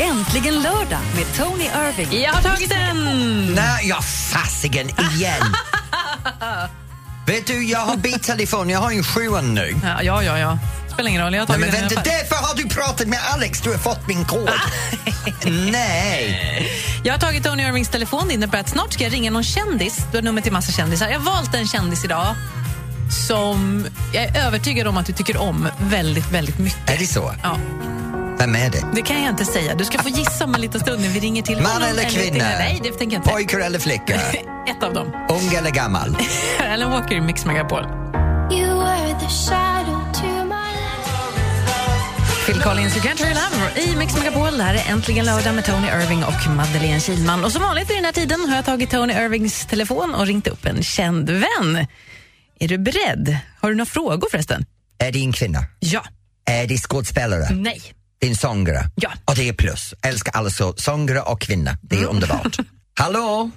Äntligen lördag med Tony Irving. Jag har tagit den! Nej, ja fasiken igen! Vet du, jag har biltelefon, jag har ju sjuan nu. Ja, ja, ja. ja. Spelar ingen roll, jag har Nej, men den vänta, därför har du pratat med Alex, du har fått min kod. Nej! Jag har tagit Tony Irvings telefon. Det innebär att snart ska jag ringa någon kändis. Du har nummer till massa kändisar. Jag har valt en kändis idag som jag är övertygad om att du tycker om väldigt, väldigt mycket. Är det så? Ja, Vem är det? det kan jag inte säga. Du ska få gissa om en liten stund när vi ringer till Man honom eller till- kvinna? Nej, det tänker jag inte. Pojkar eller flickor? Ett av dem. Ung eller gammal? Alan Walker i Mix Megapol. Phil Collins, You Can't Hurry Love i Mix Megapol. Det här är Äntligen lördag med Tony Irving och Madeleine Kilman. Och som vanligt i den här tiden har jag tagit Tony Irvings telefon och ringt upp en känd vän. Är du beredd? Har du några frågor förresten? Är det en kvinna? Ja. Är det skådespelare? Nej. Det är en sångare? Ja. Och det är plus. Älskar alltså sångare och kvinna. Det Mm. är underbart. Hallå?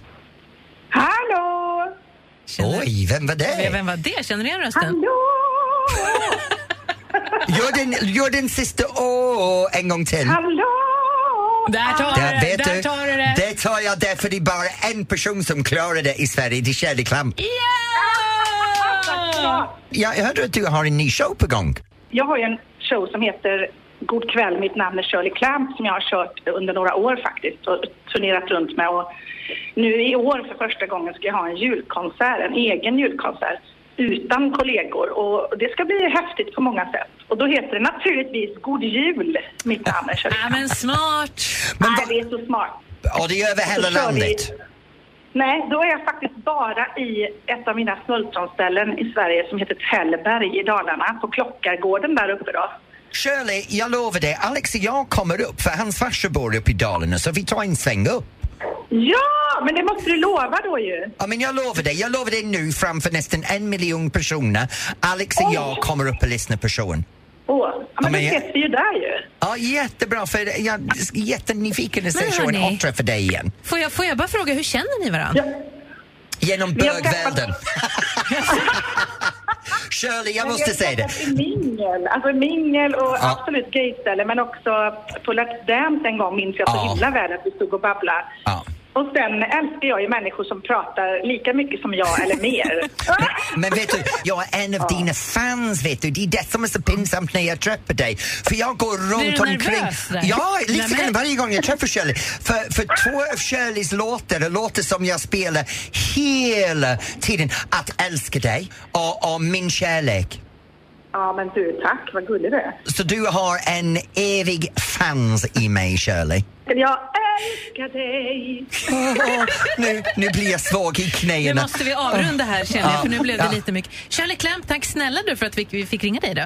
Hallå! Känner- Oj, vem var det? Vem var det? Känner du igen rösten? Hallå! Gör den, gör den sista åh en gång till. Hallå! Där tar Där, det! Där du, tar du det! det tar jag därför det är bara en person som klarar det i Sverige, det är Shirley Clamp. Ja! Jag hörde att du har en ny show på gång. Jag har ju en show som heter God kväll, mitt namn är Shirley Clamp som jag har kört under några år faktiskt och turnerat runt med. Och nu i år för första gången ska jag ha en julkonsert, en egen julkonsert utan kollegor och det ska bli häftigt på många sätt. Och då heter det naturligtvis God jul, mitt namn är Shirley Ja, Clamp. men smart! Men Nej, det är så smart. Och det är över hela landet. Nej, då är jag faktiskt bara i ett av mina smultronställen i Sverige som heter Tällberg i Dalarna, på Klockargården där uppe då. Shirley, jag lovar dig, Alex och jag kommer upp för hans farsa bor uppe i Dalarna så vi tar en sväng upp. Ja, men det måste du lova då ju. Ja, men jag lovar dig, jag lovar dig nu framför nästan en miljon personer. Alex och jag kommer upp och lyssnar på showen. Åh, ja, men Ja, då men jag- ses vi ju där ju. Ja, jättebra, för jag är jättenyfiken att se Men showen hörni. och träffa dig igen. Får jag, får jag bara fråga, hur känner ni varandra? Ja. Genom Vi har bögvärlden. Shirley, jag måste säga det. Mingel, alltså mingel och Ja. absolut gayställe men också på Let's Dance en gång minns jag så Ja. himla väl att vi stod och babblade. Ja. Och sen älskar jag ju människor som pratar lika mycket som jag eller mer. Men vet du, jag är en av dina fans, vet du. Det är det som är så pinsamt när jag träffar dig. För jag går runt du omkring... nervös där? Ja, lite grann varje gång jag träffar Shirley. För, för två av Shirleys låtar är låtar som jag spelar hela tiden. Att älska dig och, och min kärlek. Ja, men du, tack. Vad gullig du är. Så du har en evig fans i mig, Shirley. Jag älskar dig. Åh, nu, nu blir jag svag i Nu knäna. måste vi avrunda här känner jag, för nu blev det Ja. lite mycket. Shirley Clamp, tack snälla du för att vi, vi fick ringa dig då.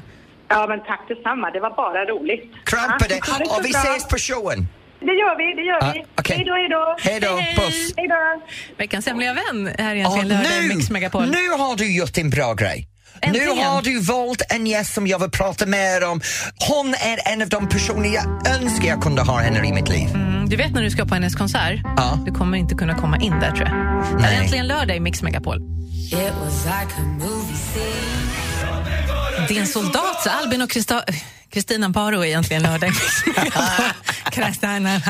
Ja, men tack detsamma. Det var bara roligt. Dig ha det så och vi bra. ses på showen. Det gör vi, det gör Ja, vi. okej. Hej då, hej då. Hej då, puss. Hej då. Veckans hemliga vän här egentligen lördag i nu, Mix Megapol. nu har du gjort en bra grej. Äntligen. Nu har du valt en gäst som jag vill prata mer om. Hon är en av de personer jag önskar jag kunde ha henne i mitt liv. Mm, Du vet när du ska på hennes konsert? Ja. Du kommer inte kunna komma in där tror jag. Det Nej. är äntligen lördag i Mix Megapol. Din soldat, så Albin och Krista- Kristina Baro är egentligen lördag. Kristina.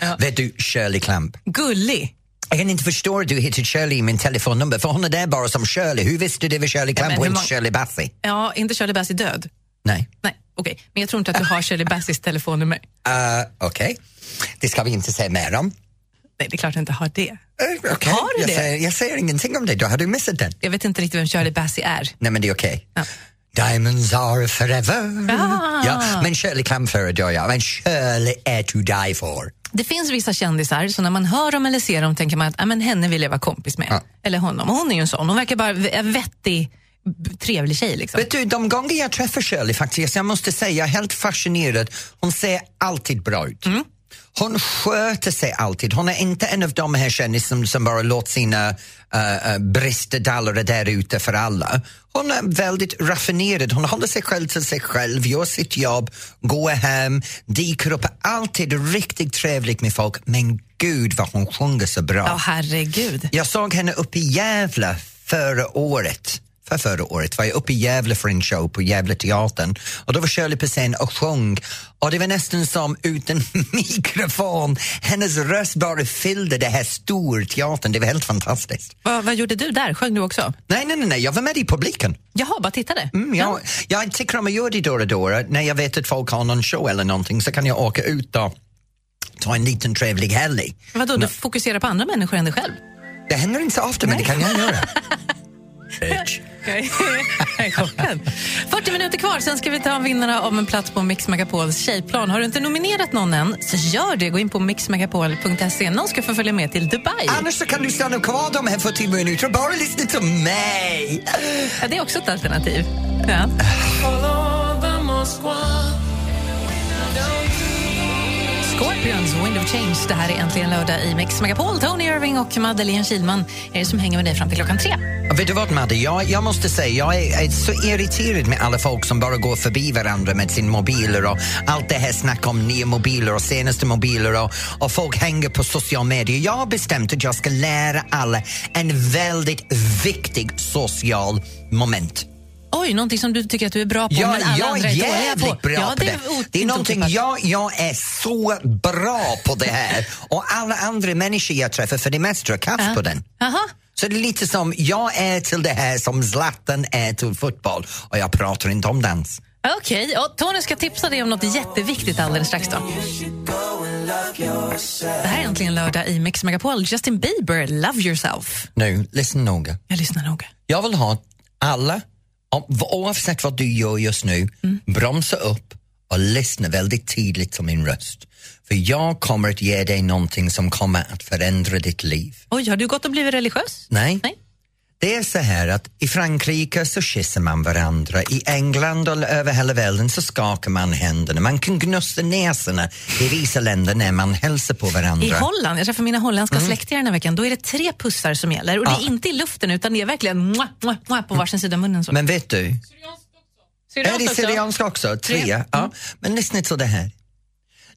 Ja. Vet du, Shirley Clamp. Gullig. Jag kan inte förstå att du hittar Shirley i min telefonnummer för hon är där bara som Shirley. Hur visste du det var Shirley Clamp och inte Shirley Bassey? Ja, inte Shirley Bassey död. Nej. Nej, okej. Men jag tror inte att du har Shirley Basseys telefonnummer. Uh, Okej, det ska vi inte säga mer om. Nej, det är klart jag inte har det. Uh, okej. Har du jag, det? Säger, jag säger ingenting om det, då har du missat den. Jag vet inte riktigt vem Shirley Bassey är. Nej men det är okej. Ja. Diamonds are forever. Ah. Ja, men Shirley Clamp föredrar jag. Men Shirley är to die for. Det finns vissa kändisar så när man hör dem eller ser dem tänker man att ah, men henne vill jag vara kompis med. Ja. Eller honom. Och hon är ju en sån. Hon verkar bara en vettig, trevlig tjej. Liksom. Vet du, de gånger jag träffar Shirley faktiskt, jag måste säga, jag är helt fascinerad. Hon ser alltid bra ut. Mm. Hon sköter sig alltid. Hon är inte en av de här kändisarna som, bara låter sina uh, uh, brister dallra där ute för alla. Hon är väldigt raffinerad. Hon håller sig själv till sig själv, gör sitt jobb, går hem, dyker upp, alltid riktigt trevlig med folk. Men gud vad hon sjunger så bra. Ja, herregud. Jag såg henne uppe i Gävle förra året för förra året var jag uppe i Gävle för en show på Gävle teatern och då var Shirley på scen och sjöng och det var nästan som utan mikrofon. Hennes röst bara fyllde det här stor teatern. Det var helt fantastiskt. Vad, vad gjorde du där? Sjöng du också? Nej, nej, nej, nej. jag var med i publiken. Jaha, bara tittade? Mm, jag, jag tycker om att göra det då och då. När jag vet att folk har någon show eller någonting så kan jag åka ut och ta en liten trevlig helg. Vadå, du fokuserar på andra människor än dig själv? Det händer inte så ofta, men det kan jag göra. Bitch. Klockan. 40 minuter kvar, sen ska vi ta vinnarna av en plats på Mix Megapols tjejplan. Har du inte nominerat någon än, så gör det. Gå in på mixmegapol.se. Någon ska få följa med till Dubai. Annars så kan du stanna kvar de här 40 minuterna och bara lyssna till mig. Ja, det är också ett alternativ. Ja. Scorpions, Wind of Change. Det här är äntligen lördag i Mix Megapol. Tony Irving och Madeleine Kilman är det som hänger med dig fram till klockan tre. Vet du vad Madde, jag, jag måste säga jag är, är, så irriterad med alla folk som bara går förbi varandra med sina mobiler och allt det här snack om nya mobiler och senaste mobiler och, och folk hänger på sociala medier. Jag har bestämt att jag ska lära alla en väldigt viktig social moment. Oj, någonting som du tycker att du är bra på Ja, men alla jag andra är jävligt på. bra ja, på det. är Det är inte någonting, jag, jag är så bra på det här och alla andra människor jag träffar för det mesta är kaff Ja. på den. Jaha. Så det är lite som, jag är till det här som Zlatan är till fotboll och jag pratar inte om dans. Okej, och Tony ska tipsa dig om något jätteviktigt alldeles strax. Då. Det här är äntligen lördag i Mix Megapol. Justin Bieber, Love yourself. Nu, lyssna noga. Jag lyssnar noga. Jag vill ha alla, oavsett vad du gör just nu, bromsa upp och lyssna väldigt tydligt till min röst. För jag kommer att ge dig någonting som kommer att förändra ditt liv. Oj, har du gått och blivit religiös? Nej. Nej. Det är så här att i Frankrike så kysser man varandra, i England och över hela världen så skakar man händerna, man kan gnussa näsorna i vissa länder när man hälsar på varandra. I Holland, jag träffade mina holländska släktingar den här veckan, då är det tre pussar som gäller. Och det är inte i luften utan det är verkligen mwah, mwah, mwah, på varsin sida av munnen. Så. Men vet du, är Syrianskt det också? syrianska också? Tre? Ja. Men lyssna till det här.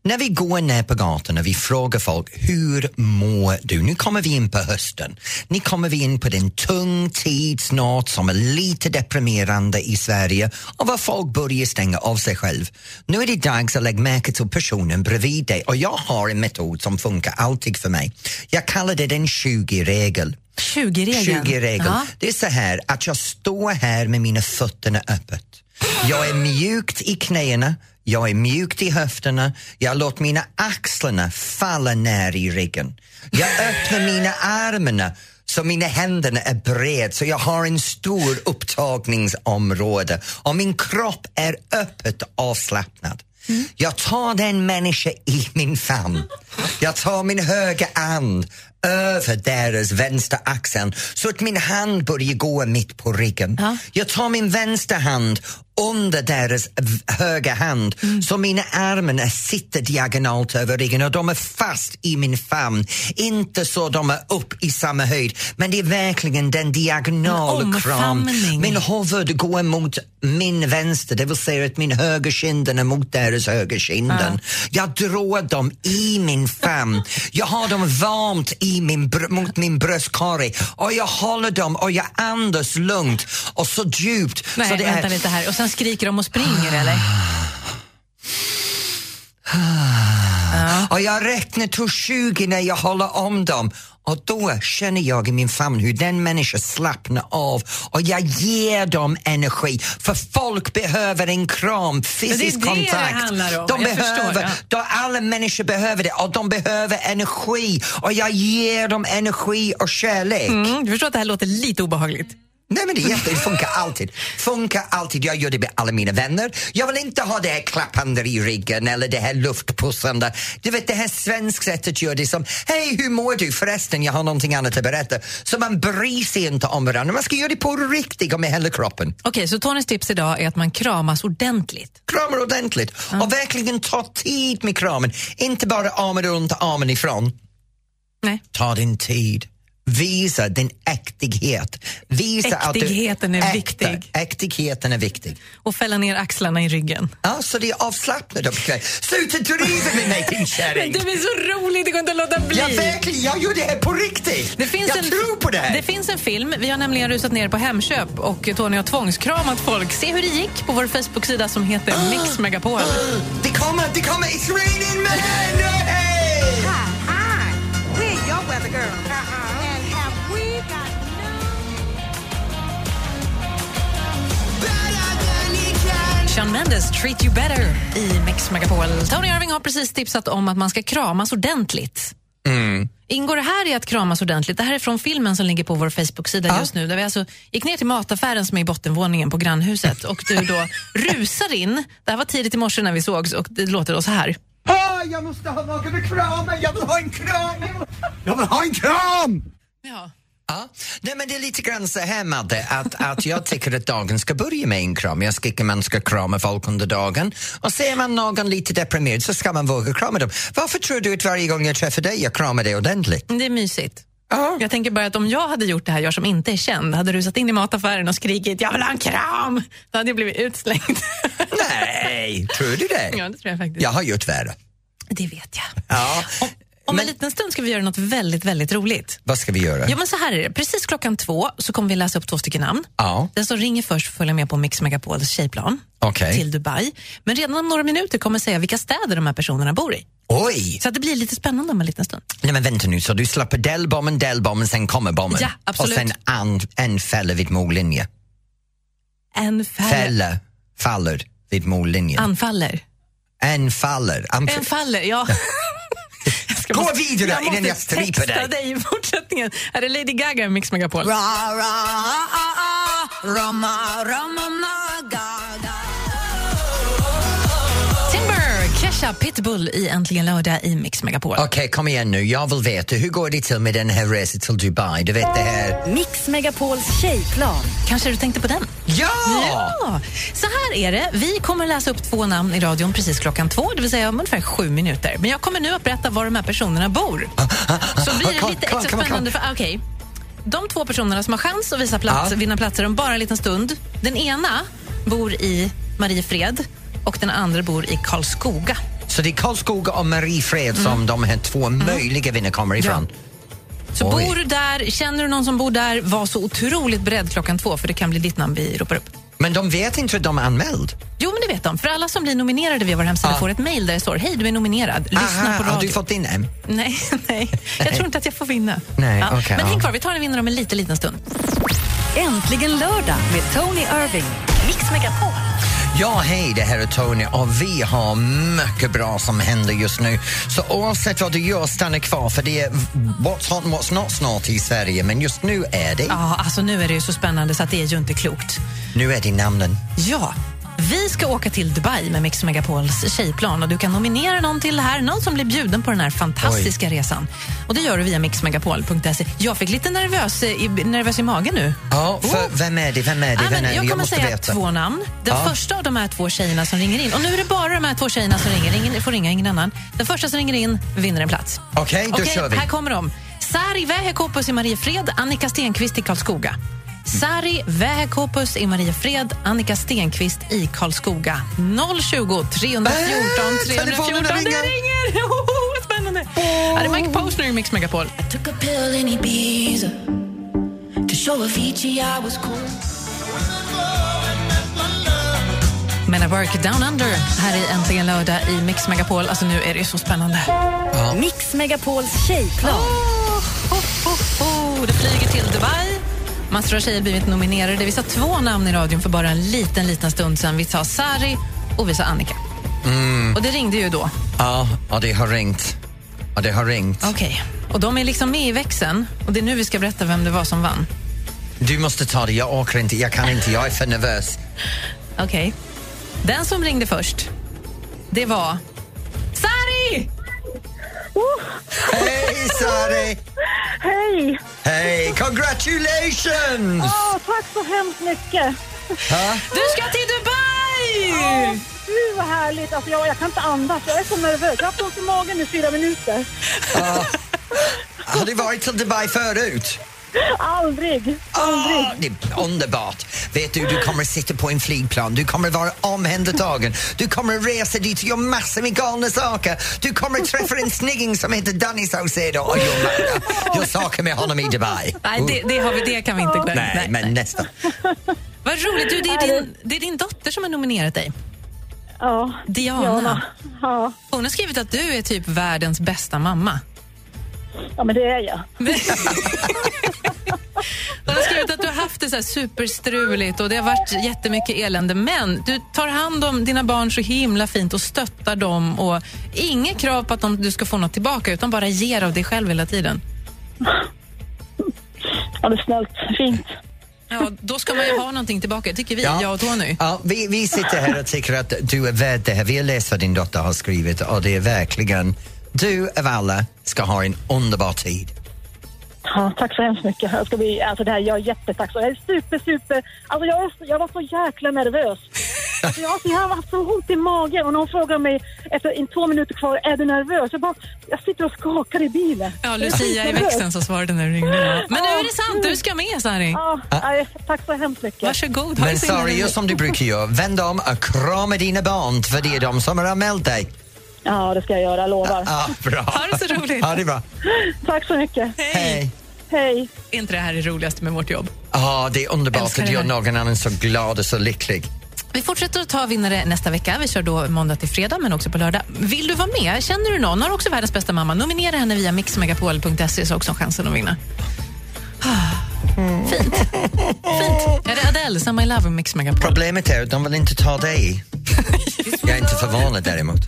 När vi går ner på gatorna vi frågar folk hur mår du? Nu kommer vi in på hösten. Nu kommer vi in på den tung tid snart som är lite deprimerande i Sverige och var folk börjar stänga av sig själv. Nu är det dags att lägga märke till personen bredvid dig och jag har en metod som funkar alltid för mig. Jag kallar det den 20-regel. 20-regeln. 20-regeln. Ja. Det är så här att jag står här med mina fötterna öppet. Jag är mjukt i knäna, jag är mjukt i höfterna, jag låter mina axlarna falla ner i ryggen. Jag öppnar mina armar så mina händer är bred så jag har en stor upptagningsområde och min kropp är öppet avslappnad. Jag tar den människa i min famn. Jag tar min högra hand över deras vänstra axeln så att min hand börjar gå mitt på ryggen. Ja. Jag tar min vänstra hand under deras högra hand så mina armar sitter diagonalt över ryggen och de är fast i min famn. Inte så de är upp i samma höjd men det är verkligen den diagonala En kram. Min huvud går mot min vänster, det vill säga att min höger kinden är mot deras höger kinden. Jag drar dem i min famn. Jag har dem varmt i min mot min bröstkorg och jag håller dem och jag andas lugnt och så djupt. Nej, så det är, lite här. Och sen skriker de och springer, eller? Och jag räknar till 20 när jag håller om dem. Och då känner jag i min famn hur den människan slappnar av och jag ger dem energi. För folk behöver en kram, fysisk det kontakt. det handlar om. De Jag behöver, förstår, ja. då alla människor behöver det och de behöver energi och jag ger dem energi och kärlek. Mm, du förstår att det här låter lite obehagligt? Nej men det, är jätte, det funkar alltid. Funkar alltid. Jag gör det med alla mina vänner. Jag vill inte ha det här klappande i ryggen eller det här luftpussande. Du vet det här svenska sättet gör det som Hej hur mår du förresten? Jag har någonting annat att berätta. Så man bryr sig inte om varandra. Man ska göra det på riktigt och med hela kroppen. Okej, så Tonys tips idag är att man kramas ordentligt. Kramar ordentligt och verkligen ta tid med kramen. Inte bara armen runt armen ifrån. Nej. Ta din tid. Visa din äktighet. Visa att du, Äktigheten är äkta. viktig. Äktigheten är viktig. Och fälla ner axlarna i ryggen. Ja, så det är avslappnat och bekvämt. Sluta driva med mig din Men kärring! du är så rolig, det går inte att låta bli. Ja, verkligen, jag gör det här på riktigt! Det finns jag en, tror på det här! Det finns en film. Vi har nämligen rusat ner på Hemköp och Tony har tvångskramat folk. Se hur det gick på vår Facebook-sida som heter Mix Megapol. Det kommer, det kommer! It's raining men! Hey! Hi, we're your weather girl. Shawn Mendes, Treat You Better i Mix Megapol. Tony Irving har precis tipsat om att man ska kramas ordentligt. Ingår det här i att kramas ordentligt? Det här är från filmen som ligger på vår Facebook-sida Ja. just nu. Där vi alltså gick ner till mataffären som är i bottenvåningen på grannhuset och du då rusar in. Det här var tidigt i morse när vi sågs och det låter då så här. Ah, jag måste ha någon att krama! Jag vill ha en kram! Jag vill ha en kram! Ja. Ja, nej men det är lite grann så här Madde, att, att jag tycker att dagen ska börja med en kram. Jag tycker man ska krama folk under dagen och ser man någon lite deprimerad så ska man våga krama dem. Varför tror du att varje gång jag träffar dig jag kramar dig ordentligt? Det är mysigt. Ja. Jag tänker bara att om jag hade gjort det här, jag som inte är känd, hade rusat in i mataffären och skrikit jag vill ha en kram, då hade jag blivit utslängd. Nej, tror du det? ja, det tror jag faktiskt. Jag har gjort värre. Det vet jag. Ja. Om Men- en liten stund ska vi göra något väldigt, väldigt roligt. Vad ska vi göra? Ja, men så här är det. Precis klockan två så kommer vi läsa upp två stycken namn. Ja. Den som ringer först följa med på Mix Megapols tjejplan Okej. till Dubai. Men redan om några minuter kommer säga vilka städer de här personerna bor i. Oj! Så det blir lite spännande om en liten stund. Nej men vänta nu, så du släpper delbomben, delbomben, sen kommer bomben? Ja, absolut. Och sen en, en fälla vid mållinje? En fäller. Fälla faller vid mållinjen. Anfaller. en faller. Anf- En faller, ja. Gå måste- vidare jag innan jag stryper dig. dig i fortsättningen. Är det Lady Gaga i Mix Megapol? Timber, Kesha, Pitbull i Äntligen lördag i Mix Megapol. Okej, kom igen nu. Jag vill veta, hur går det till med den här resan till Dubai? Du vet det här... Mix Megapols tjejplan. Kanske du tänkte på den? Ja! Ja! Så här är det. Vi kommer läsa upp två namn i radion precis klockan två, det vill säga om ungefär sju minuter. Men jag kommer nu att berätta var de här personerna bor. Så blir det lite extra spännande. För, ah, okej. De två personerna som har chans att visa plats, Ja. vinna platser om bara en liten stund. Den ena bor i Mariefred och den andra bor i Karlskoga. Så det är Karlskoga och Mariefred som de här två möjliga vinnarna kommer ifrån? Så Oj. bor du där, känner du någon som bor där, var så otroligt beredd klockan två för det kan bli ditt namn vi ropar upp. Men de vet inte att de är anmäld? Jo, men det vet de. För alla som blir nominerade via vår hemsida Ja. får ett mejl där det står Hej, du är nominerad. Lyssna Aha, på radio. har du fått din M? Nej, nej. Jag tror inte att jag får vinna. Nej, okej, men ja. häng kvar, vi tar en vinnare om en liten, liten stund. Äntligen lördag med Tony Irving. Mix Megapol. Ja, hej, det här är Tony och vi har mycket bra som händer just nu. Så oavsett vad du gör, stanna kvar för det är what's hot and what's not snart i Sverige. Men just nu är det. Ja, alltså nu är det ju så spännande så att det är ju inte klokt. Nu är det namnen. Ja, vi ska åka till Dubai med Mix Megapols tjejplan och du kan nominera någon till det här, någon som blir bjuden på den här fantastiska resan. Och det gör du via mixmegapol.se. Jag fick lite nervös i, nervös i magen nu. Ja, för vem är det? Vem är det? Vem är det? jag kommer måste säga veta. två namn. Den Ja. första av de här två tjejerna som ringer in. Och nu är det bara de här två tjejerna som ringer. Ingen får ringa, ingen annan. Den första som ringer in vinner en plats. Okej, då Okej, kör vi. här kommer de. Sari Vähäkopus i Mariefred, Annika Stenqvist i Karlskoga. Sari Vähäkopus i Mariefred, Annika Stenqvist i Karlskoga. 020 314 Äh, 314. telefonen Det ringer. Oh, vad spännande! Här är Mike Posner i Mix Megapol. Took a pill in Ibiza to show Avicii I was cool. Men work down under här i Äntligen lördag i Mix Megapol. Alltså nu är det så spännande. Mix Megapols tjejplan. Oh, oh, oh. Det flyger till Dubai. Massor av tjejer har blivit nominerade. Vi sa två namn i radion för bara en liten, liten stund sedan. Vi sa Sari och vi sa Annika. Och det ringde ju då. Ja, och det har ringt. Och det har ringt. Okej. Och de är liksom med i växeln. Och det är nu vi ska berätta vem det var som vann. Du måste ta det, jag orkar inte, jag kan inte, jag är för nervös. Okej. Den som ringde först, det var Sari! Hej Sari! Hej! Hej, congratulations! Åh, tack så hemskt mycket! Ha? Du ska till Dubai! Gud vad härligt! Alltså, jag, jag kan inte andas, jag är så nervös. Jag har haft ont i magen i fyra minuter. Har du varit till Dubai förut? Aldrig. Aldrig. Ah, det är underbart. Vet du, du kommer sitta på en flygplan, du kommer vara omhändertagen, du kommer resa dit och göra massor med galna saker. Du kommer träffa en snigging som heter Danny Saucedo och göra gör saker med honom i Dubai. Nej, det, det, har vi, det kan vi inte glömma. Nej, men nästan. Vad roligt. Du, det, är din, det är din dotter som har nominerat dig. Ja. Diana. Ja. Hon har skrivit att du är typ världens bästa mamma. Ja, men det är jag. Hon har skrivit att du har haft det så här superstruligt och det har varit jättemycket elände men du tar hand om dina barn så himla fint och stöttar dem och inget krav på att de, du ska få något tillbaka utan bara ger av dig själv hela tiden. Ja, det är snällt. Fint. Ja, då ska man ju ha någonting tillbaka, tycker vi, jag och Tony. Ja, vi, vi sitter här och tycker att du är värd det här. Vi har läst vad din dotter har skrivit och det är verkligen, du av alla ska ha en underbar tid. Ja, tack så hemskt mycket. Jag, ska bli, alltså det här, jag är jättetacksam. Jag är super, super... Alltså jag, jag var så jäkla nervös. Alltså jag, alltså jag har haft så ont i magen och någon frågar mig efter en, två minuter kvar, är du nervös? Jag, bara, jag sitter och skakar i bilen. Ja, Lucia i växeln som svarade när du ringde. Ja. Men nu är det sant, du ska med Sari. Ja, tack så hemskt mycket. Varsågod. Men Sari, gör som du brukar göra. Vänd om och krama dina barn för det är de som har anmält dig. Ja, det ska jag göra, lovar. Ja, bra. Ha det så roligt. Ha det bra. Tack så mycket. Hej. Hej. Är inte det här det roligaste med vårt jobb? Ja, det är underbart att göra någon annan så glad och så lycklig. Vi fortsätter att ta vinnare nästa vecka. Vi kör då måndag till fredag, men också på lördag. Vill du vara med? Känner du någon? Har också världens bästa mamma? Nominera henne via mixmegapol.se så har också chansen att vinna. Ah, Fint. Fint. Är det Adele, Some I Love Mix Megapol? Problemet är att de vill inte ta dig. Jag är inte förvånad däremot.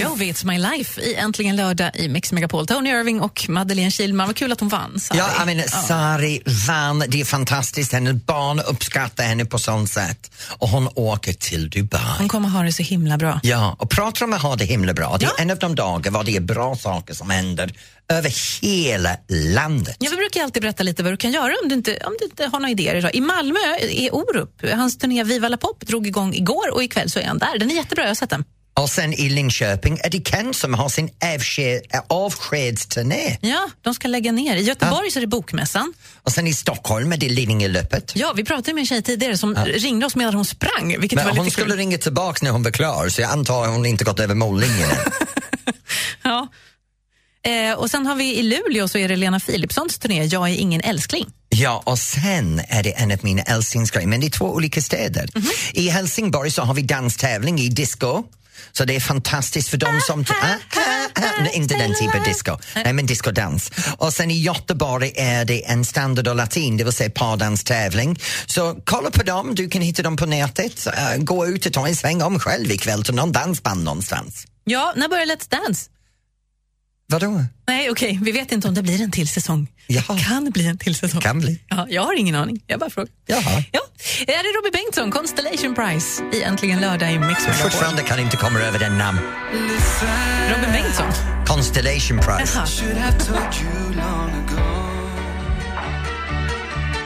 Jovi, It's My Life i Äntligen lördag i Mix Megapol. Tony Irving och Madeleine Kilman. Vad kul att hon vann. Sari. Ja, jag menar, Sari vann. Det är fantastiskt. Hennes barn uppskattar henne på sånt sätt. Och hon åker till Dubai. Hon kommer ha det så himla bra. Ja, och pratar om att ha det himla bra. Det är Ja. en av de dagar var det är bra saker som händer över hela landet. Ja, vi brukar alltid berätta lite vad du kan göra om du inte, om du inte har några idéer idag. I Malmö är Orup, hans turné Viva la Pop drog igång igår och ikväll så är han där. Den är jättebra, jag har sett den. Och sen i Linköping är det Ken som har sin avsked, avskedsturné. Ja, de ska lägga ner. I Göteborg så är det Bokmässan. Och sen i Stockholm är det Lidingölöppet. Ja, vi pratade med en tjej tidigare som ringde oss medan hon sprang, vilket var Men lite hon skulle kul. ringa tillbaka när hon var klar så jag antar att hon inte gått över mållinjen. Ja. Eh, och sen har vi i Luleå så är det Lena Philipssons turné Jag är ingen älskling. Ja, och sen är det en av mina älsklingsgrejer, men det är två olika städer. Mhm. I Helsingborg så har vi danstävling i disco. Så det är fantastiskt för dem som... Ah, ah, ah. Inte den typen av disco. Nej, men discodans. Och sen i Göteborg är det en standard och latin, det vill säga pardanstävling. Så kolla på dem, du kan hitta dem på nätet. Uh, gå ut och ta en sväng om själv ikväll till någon dansband någonstans. Ja, när börjar Let's Dance? Vadå? Nej, okej, vi vet inte om det blir en till säsong. Ja. Det kan bli en till säsong. Kan bli. Ja, jag har ingen aning, jag bara frågar. Jaha. Ja. Är det Robin Bengtsson, Constellation Prize i Äntligen lördag i Mix Megapol? Fortfarande kan inte komma över den namn. Robin Bengtsson? Constellation Prize. Jaha.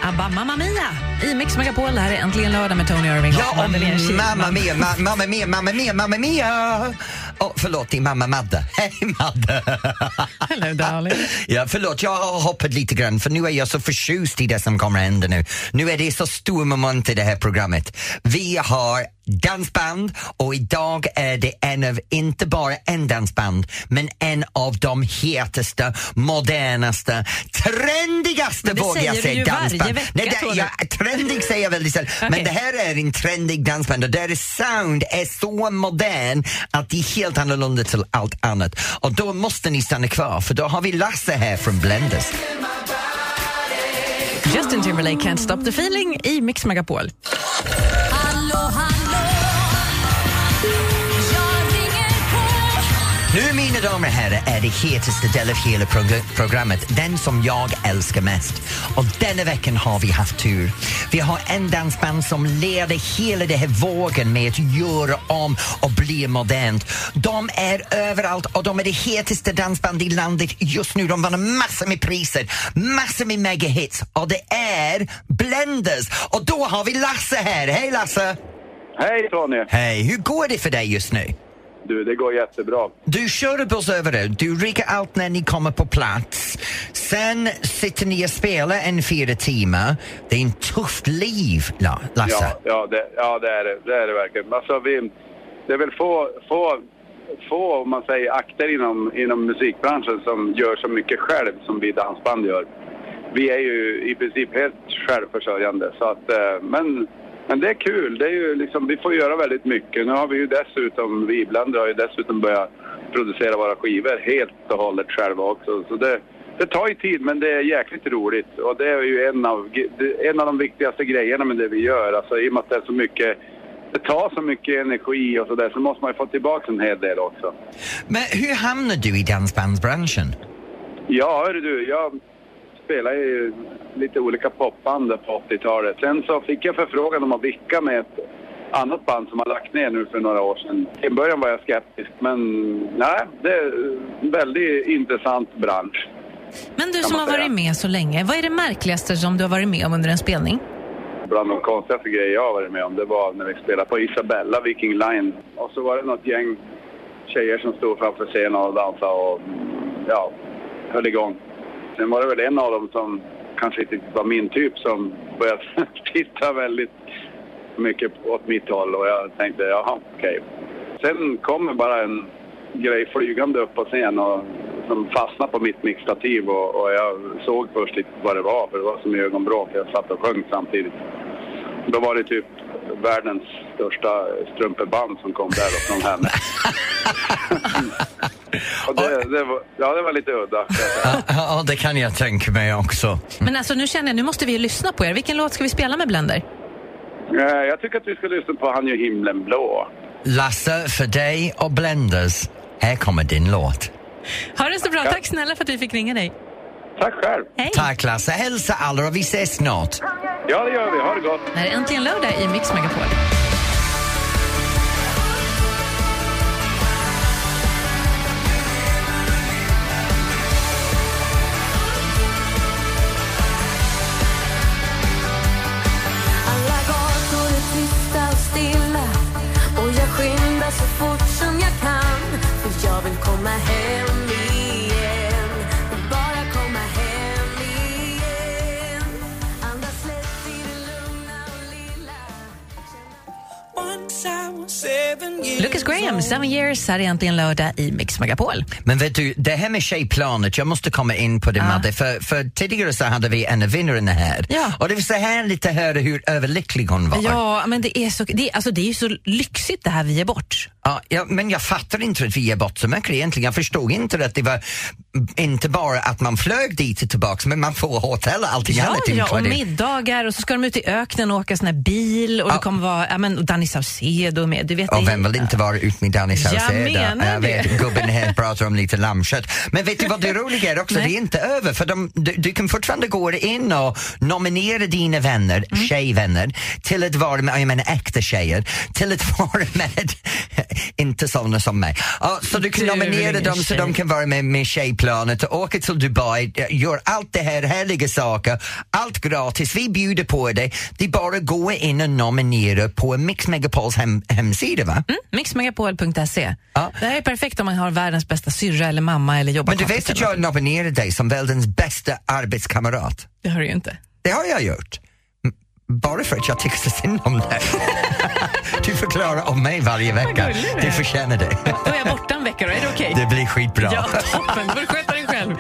ABBA Mamma Mia i Mix Megapol. Det här är Äntligen lördag med Tony Irving och Ja, Madeleine Kihlman. mamma mia, ma, mamma mia, mamma mia, mamma mia! Oh, förlåt, din mamma Madde. Hej Madde! Hello darling. ja, förlåt, jag har hoppat lite grann för nu är jag så förtjust i det som kommer att hända nu. Nu är det så stor moment i det här programmet. Vi har dansband och idag är det en av, inte bara en dansband, men en av de hetaste, modernaste, trendigaste Men vågar jag säger du säga ju varje dansband. vecka, Nej, det, Tony. ja, trendig säger jag väldigt sällan, men Okej. det här är en trendig dansband och deras sound är så modern att det är helt annorlunda till allt annat. Och då måste ni stanna kvar för då har vi Lasse här från Blenders. Justin Timberlake Can't Stop the Feeling i Mix Megapol. Mina damer och herrar är det hetaste delen av hela prog- programmet, den som jag älskar mest. Och denna veckan har vi haft tur. Vi har en dansband som leder hela den här vågen med att göra om och bli modernt. De är överallt och de är det hetaste dansband i landet just nu. De vann massor med priser, massor med megahits och det är Blenders. Och då har vi Lasse här. Hej Lasse! Hej Tony! Hej, hur går det för dig just nu? Du, det går jättebra. Du kör buss över det, du riggar allt när ni kommer på plats. Sen sitter ni och spelar en fyra timmar. Det är en tufft liv, La- Lasse. Ja, ja, det, ja det, är det, det är det verkligen. Alltså, vi, det är väl få, få, få om man säger, akter inom, inom musikbranschen som gör så mycket själv som vi dansband gör. Vi är ju i princip helt självförsörjande. Så att, eh, men, men det är kul. Det är ju liksom, vi får göra väldigt mycket. Nu har vi ju dessutom, vi ibland har ju dessutom börjat producera våra skivor helt och hållet själva också. Så det, det tar ju tid men det är jäkligt roligt och det är ju en av, en av de viktigaste grejerna med det vi gör. Alltså i och med att det är så mycket, det tar så mycket energi och sådär så måste man ju få tillbaka en hel del också. Men hur hamnade du i dansbandsbranschen? Ja, hörru du, jag spelade i lite olika popband på 80-talet. Sen så fick jag förfrågan om att vicka med ett annat band som har lagt ner nu för några år sedan. I början var jag skeptisk, men nej, det är en väldigt intressant bransch. Men du som har säga. varit med så länge, vad är det märkligaste som du har varit med om under en spelning? Bland de konstigaste grejer jag har varit med om, det var när vi spelade på Isabella Viking Line. Och så var det något gäng tjejer som stod framför scenen och dansade och ja, höll igång. Sen var det väl en av dem som kanske inte var min typ som började titta väldigt mycket åt mitt håll och jag tänkte jaha, okej. Sen kommer bara en grej flygande upp på scen och som fastnade på mitt mixtativ och, och jag såg först lite vad det var för det var som ögonbråk. Jag satt och sjöng samtidigt. Då var det typ världens största strumpeband som kom där och från henne. det, var, ja, det var lite udda. Ja, ja, det kan jag tänka mig också. Men alltså nu känner jag, nu måste vi lyssna på er. Vilken låt ska vi spela med Blender? Jag tycker att vi ska lyssna på Han gör himlen blå. Lasse, för dig och Blenders, här kommer din låt. Ha det så bra, tack snälla för att vi fick ringa dig. Tack själv! Hej! Tack Lasse, hälsa alla och vi ses snart. Ja, det gör vi. Ha det gott! Det här är äntligen lördag i Mix Megapol. Lucas Graham, Seven years, här är äntligen lördag i Mix Megapol. Men vet du, det här med tjejplanet, jag måste komma in på det Madde, för, för tidigare så hade vi en av vinnarna här. Ja. Och det var så härligt att höra hur överlycklig hon var. Ja, men det är, så, det, alltså, det är ju så lyxigt det här vi ger bort. Ja, ja, men jag fattar inte att vi ger bort så mycket egentligen. Jag förstod inte att det var inte bara att man flög dit och tillbaka, men man får hotell och allting Ja, annat ja, och middagar och så ska de ut i öknen och åka sån här bil och Ja. det kommer vara ja, men, Danny Saucedo med. Du vet, Och vem vill inte vara ut med Danny Saucedo? menar Jag vet, gubben här pratar om lite lammkött. Men vet du vad det roliga är också? Nej. Det är inte över för de, du, du kan fortfarande gå in och nominera dina vänner, Mm. tjejvänner, till att vara med, jag menar äkta tjejer, till att vara med, inte sådana som mig. Ja, så du kan nominera dem så de kan vara med med tjejplanet och åka till Dubai, gör allt det här härliga saker, allt gratis, vi bjuder på det. Det är bara att gå in och nominera på Mix Megapols hem, hemsida va? Mm, Mixmegapol.se. Ja. Det här är perfekt om man har världens bästa syrra eller mamma eller jobbar Men du vet att jag något. nominerade dig som världens bästa arbetskamrat? Det har du ju inte. Det har jag gjort. Bara för att jag tycker så synd om dig. du förklarar om mig varje vecka. du förtjänar det. Då är jag borta en vecka då, är det okej? Det blir skitbra. Ja, toppen. Du får sköta dig själv.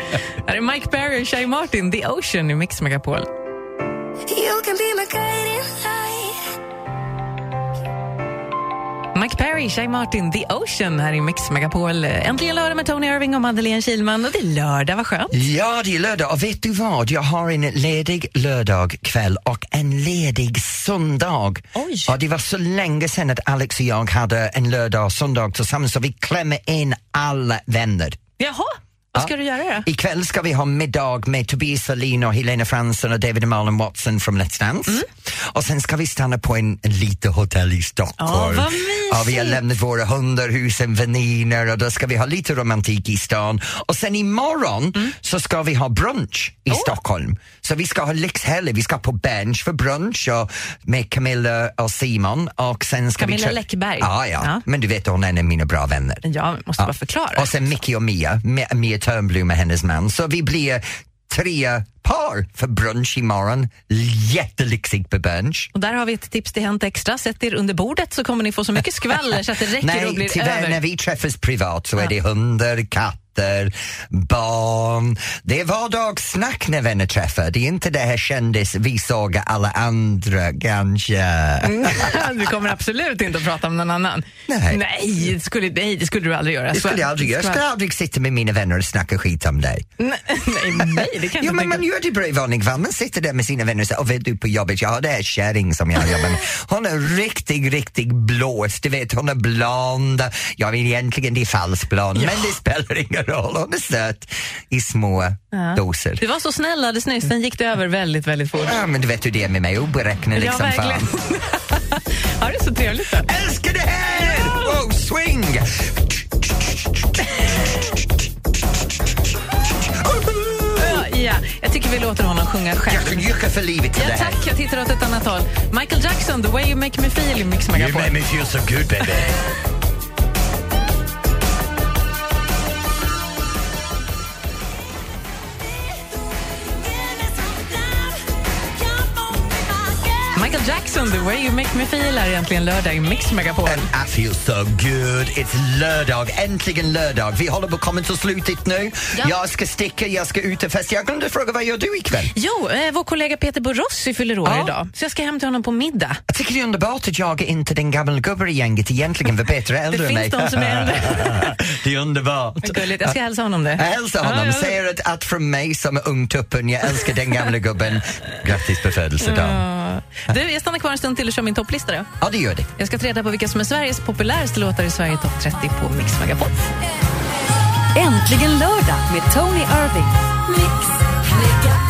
Här är Mike Perry och Shay Martin, The Ocean i Mix Megapol. You can be my guiding light Mike Perry, Shay Martin, The Ocean här i Mix Megapol. Äntligen lördag med Tony Irving och Madeleine Kilman. Och det är lördag, vad skönt. Ja, det är lördag och vet du vad? Jag har en ledig lördag kväll och en ledig söndag. Oj. Och det var så länge sedan att Alex och jag hade en lördag och söndag tillsammans så vi klämmer in alla vänner. Jaha, vad ska du göra då? Ikväll ska vi ha middag med Tobias Wallin och Helena Fransson och David Malin Watson från Let's Dance. Mm. Och sen ska vi stanna på en, en litet hotell i Stockholm. Mysigt. Ja, vi har lämnat våra hundar, husen, vänner och då ska vi ha lite romantik i stan. Och sen imorgon Mm. så ska vi ha brunch i Stockholm. Så vi ska ha lyxhelg, vi ska på bench för brunch och med Camilla och Simon och sen ska Camilla vi... Läckberg. Ja, ja, Ja. men du vet hon är en av mina bra vänner. Ja, måste bara förklara. Och sen Mickey och Mia, Mi- Mia Törnblom och hennes man. Så vi blir tre par för brunch imorgon. Jättelyxigt på brunch. Och där har vi ett tips till Hänt Extra. Sätt er under bordet så kommer ni få så mycket skvaller så att det räcker och Nej, blir tyvärr över. när vi träffas privat så Ja. är det hundar, katter, barn. Det är vardagssnack när vänner träffar. Det är inte det här kändis, vi såg alla andra kanske. du kommer absolut inte att prata om någon annan. Nej. Nej, det skulle, nej, det skulle du aldrig göra. Det skulle jag aldrig göra. Jag skulle aldrig sitta med mina vänner och snacka skit om dig. Nej, nej, det kan jag Jo, men man gör det i fall. Man sitter där med sina vänner och säger, och vet du på jobbet, jag har det här kärring som jag jobbar med. Hon är riktigt, riktigt blåst. Du vet, hon är blond. Ja, men egentligen det är falskblond, men det spelar ingen Hon är söt i små doser. Du var så snäll alldeles nyss, sen gick det över väldigt, väldigt fort. Ja, men du vet hur det är med mig, oberäknelig Ja, som verkligen. fan. ja, det så trevligt. Då. Älskar det här! Swing! Ja, ja, jag tycker vi låter honom sjunga själv. Jag kan jucka för livet till Ja, det här. tack, jag tittar åt ett annat håll. Michael Jackson, The way you make me feel i Mix Megapol. me feel so good baby. Jackson, The way you make me feel är egentligen lördag i Mix Megapol. And I feel so good. It's lördag, äntligen lördag. Vi håller på att komma till slutet nu. Ja. Jag ska sticka, jag ska ut och festa. Jag glömde fråga, vad gör du ikväll? Jo, eh, vår kollega Peter Borossi fyller år Ja. idag, så jag ska hem till honom på middag. Jag tycker det är underbart att jag är inte den gamla gubben i gänget egentligen, för Peter är äldre än finns mig. de som är äldre. det är underbart. Gulligt. Jag ska hälsa honom det. Jag hälsar honom, ja. säger att, att från mig som är ungtuppen, jag älskar den gamla gubben. Grattis på födelsedagen. Du, jag stannar kvar en stund till och kör min topplista. Då. Ja, det gör det. Jag ska ta reda på vilka som är Sveriges populäraste låtar i Sverige topp 30 på Mix Megapol. Äntligen lördag med Tony Irving. Ett